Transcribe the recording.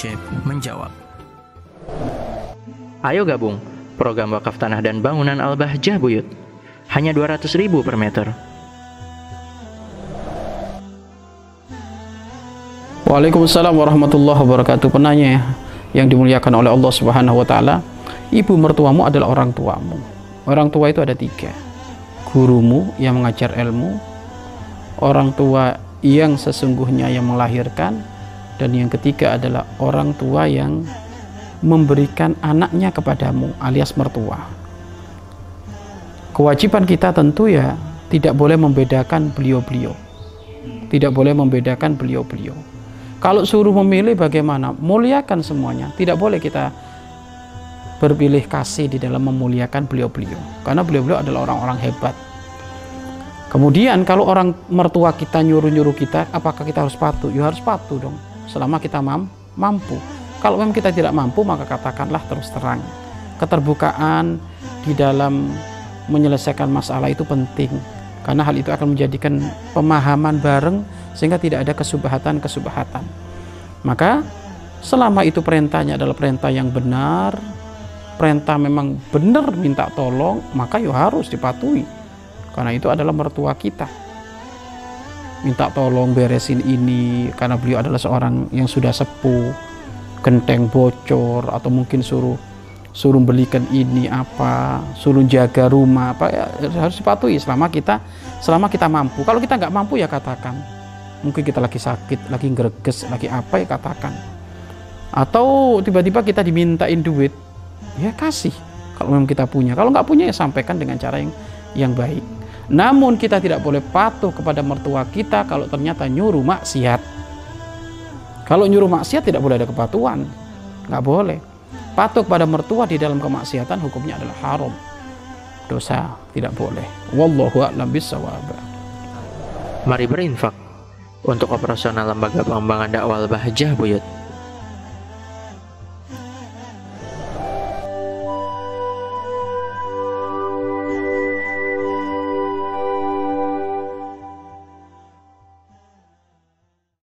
Syekh menjawab. Ayo gabung program wakaf tanah dan bangunan Al-Bahjah Buyut. Hanya 200 ribu per meter. Waalaikumsalam warahmatullahi wabarakatuh. Penanya yang dimuliakan oleh Allah Subhanahu wa taala, ibu mertuamu adalah orang tuamu. Orang tua itu ada tiga. Gurumu yang mengajar ilmu, orang tua yang sesungguhnya yang melahirkan, dan yang ketiga adalah orang tua yang memberikan anaknya kepadamu alias mertua. Kewajiban kita tentu ya tidak boleh membedakan beliau-beliau. Tidak boleh membedakan beliau-beliau kalau suruh memilih bagaimana? Muliakan semuanya. Tidak boleh kita berpilih kasih di dalam memuliakan beliau-beliau. Karena beliau-beliau adalah orang-orang hebat. Kemudian kalau orang mertua kita nyuruh-nyuruh kita, apakah kita harus patuh? Ya harus patuh dong. Selama kita mam mampu. Kalau memang kita tidak mampu, maka katakanlah terus terang. Keterbukaan di dalam menyelesaikan masalah itu penting. Karena hal itu akan menjadikan pemahaman bareng sehingga tidak ada kesubahatan-kesubahatan. Maka selama itu perintahnya adalah perintah yang benar, perintah memang benar minta tolong, maka ya harus dipatuhi. Karena itu adalah mertua kita. Minta tolong beresin ini karena beliau adalah seorang yang sudah sepuh, genteng bocor atau mungkin suruh suruh belikan ini apa, suruh jaga rumah apa ya harus dipatuhi selama kita selama kita mampu. Kalau kita nggak mampu ya katakan mungkin kita lagi sakit lagi greges lagi apa ya katakan. Atau tiba-tiba kita dimintain duit ya kasih kalau memang kita punya. Kalau nggak punya ya sampaikan dengan cara yang yang baik namun kita tidak boleh patuh kepada mertua kita kalau ternyata nyuruh maksiat. Kalau nyuruh maksiat tidak boleh ada kepatuhan. Nggak boleh. Patuh kepada mertua di dalam kemaksiatan hukumnya adalah haram. Dosa tidak boleh. Wallahu a'lam bissawab. Mari berinfak. Untuk operasional lembaga pengembangan dakwah Bahjah Buyut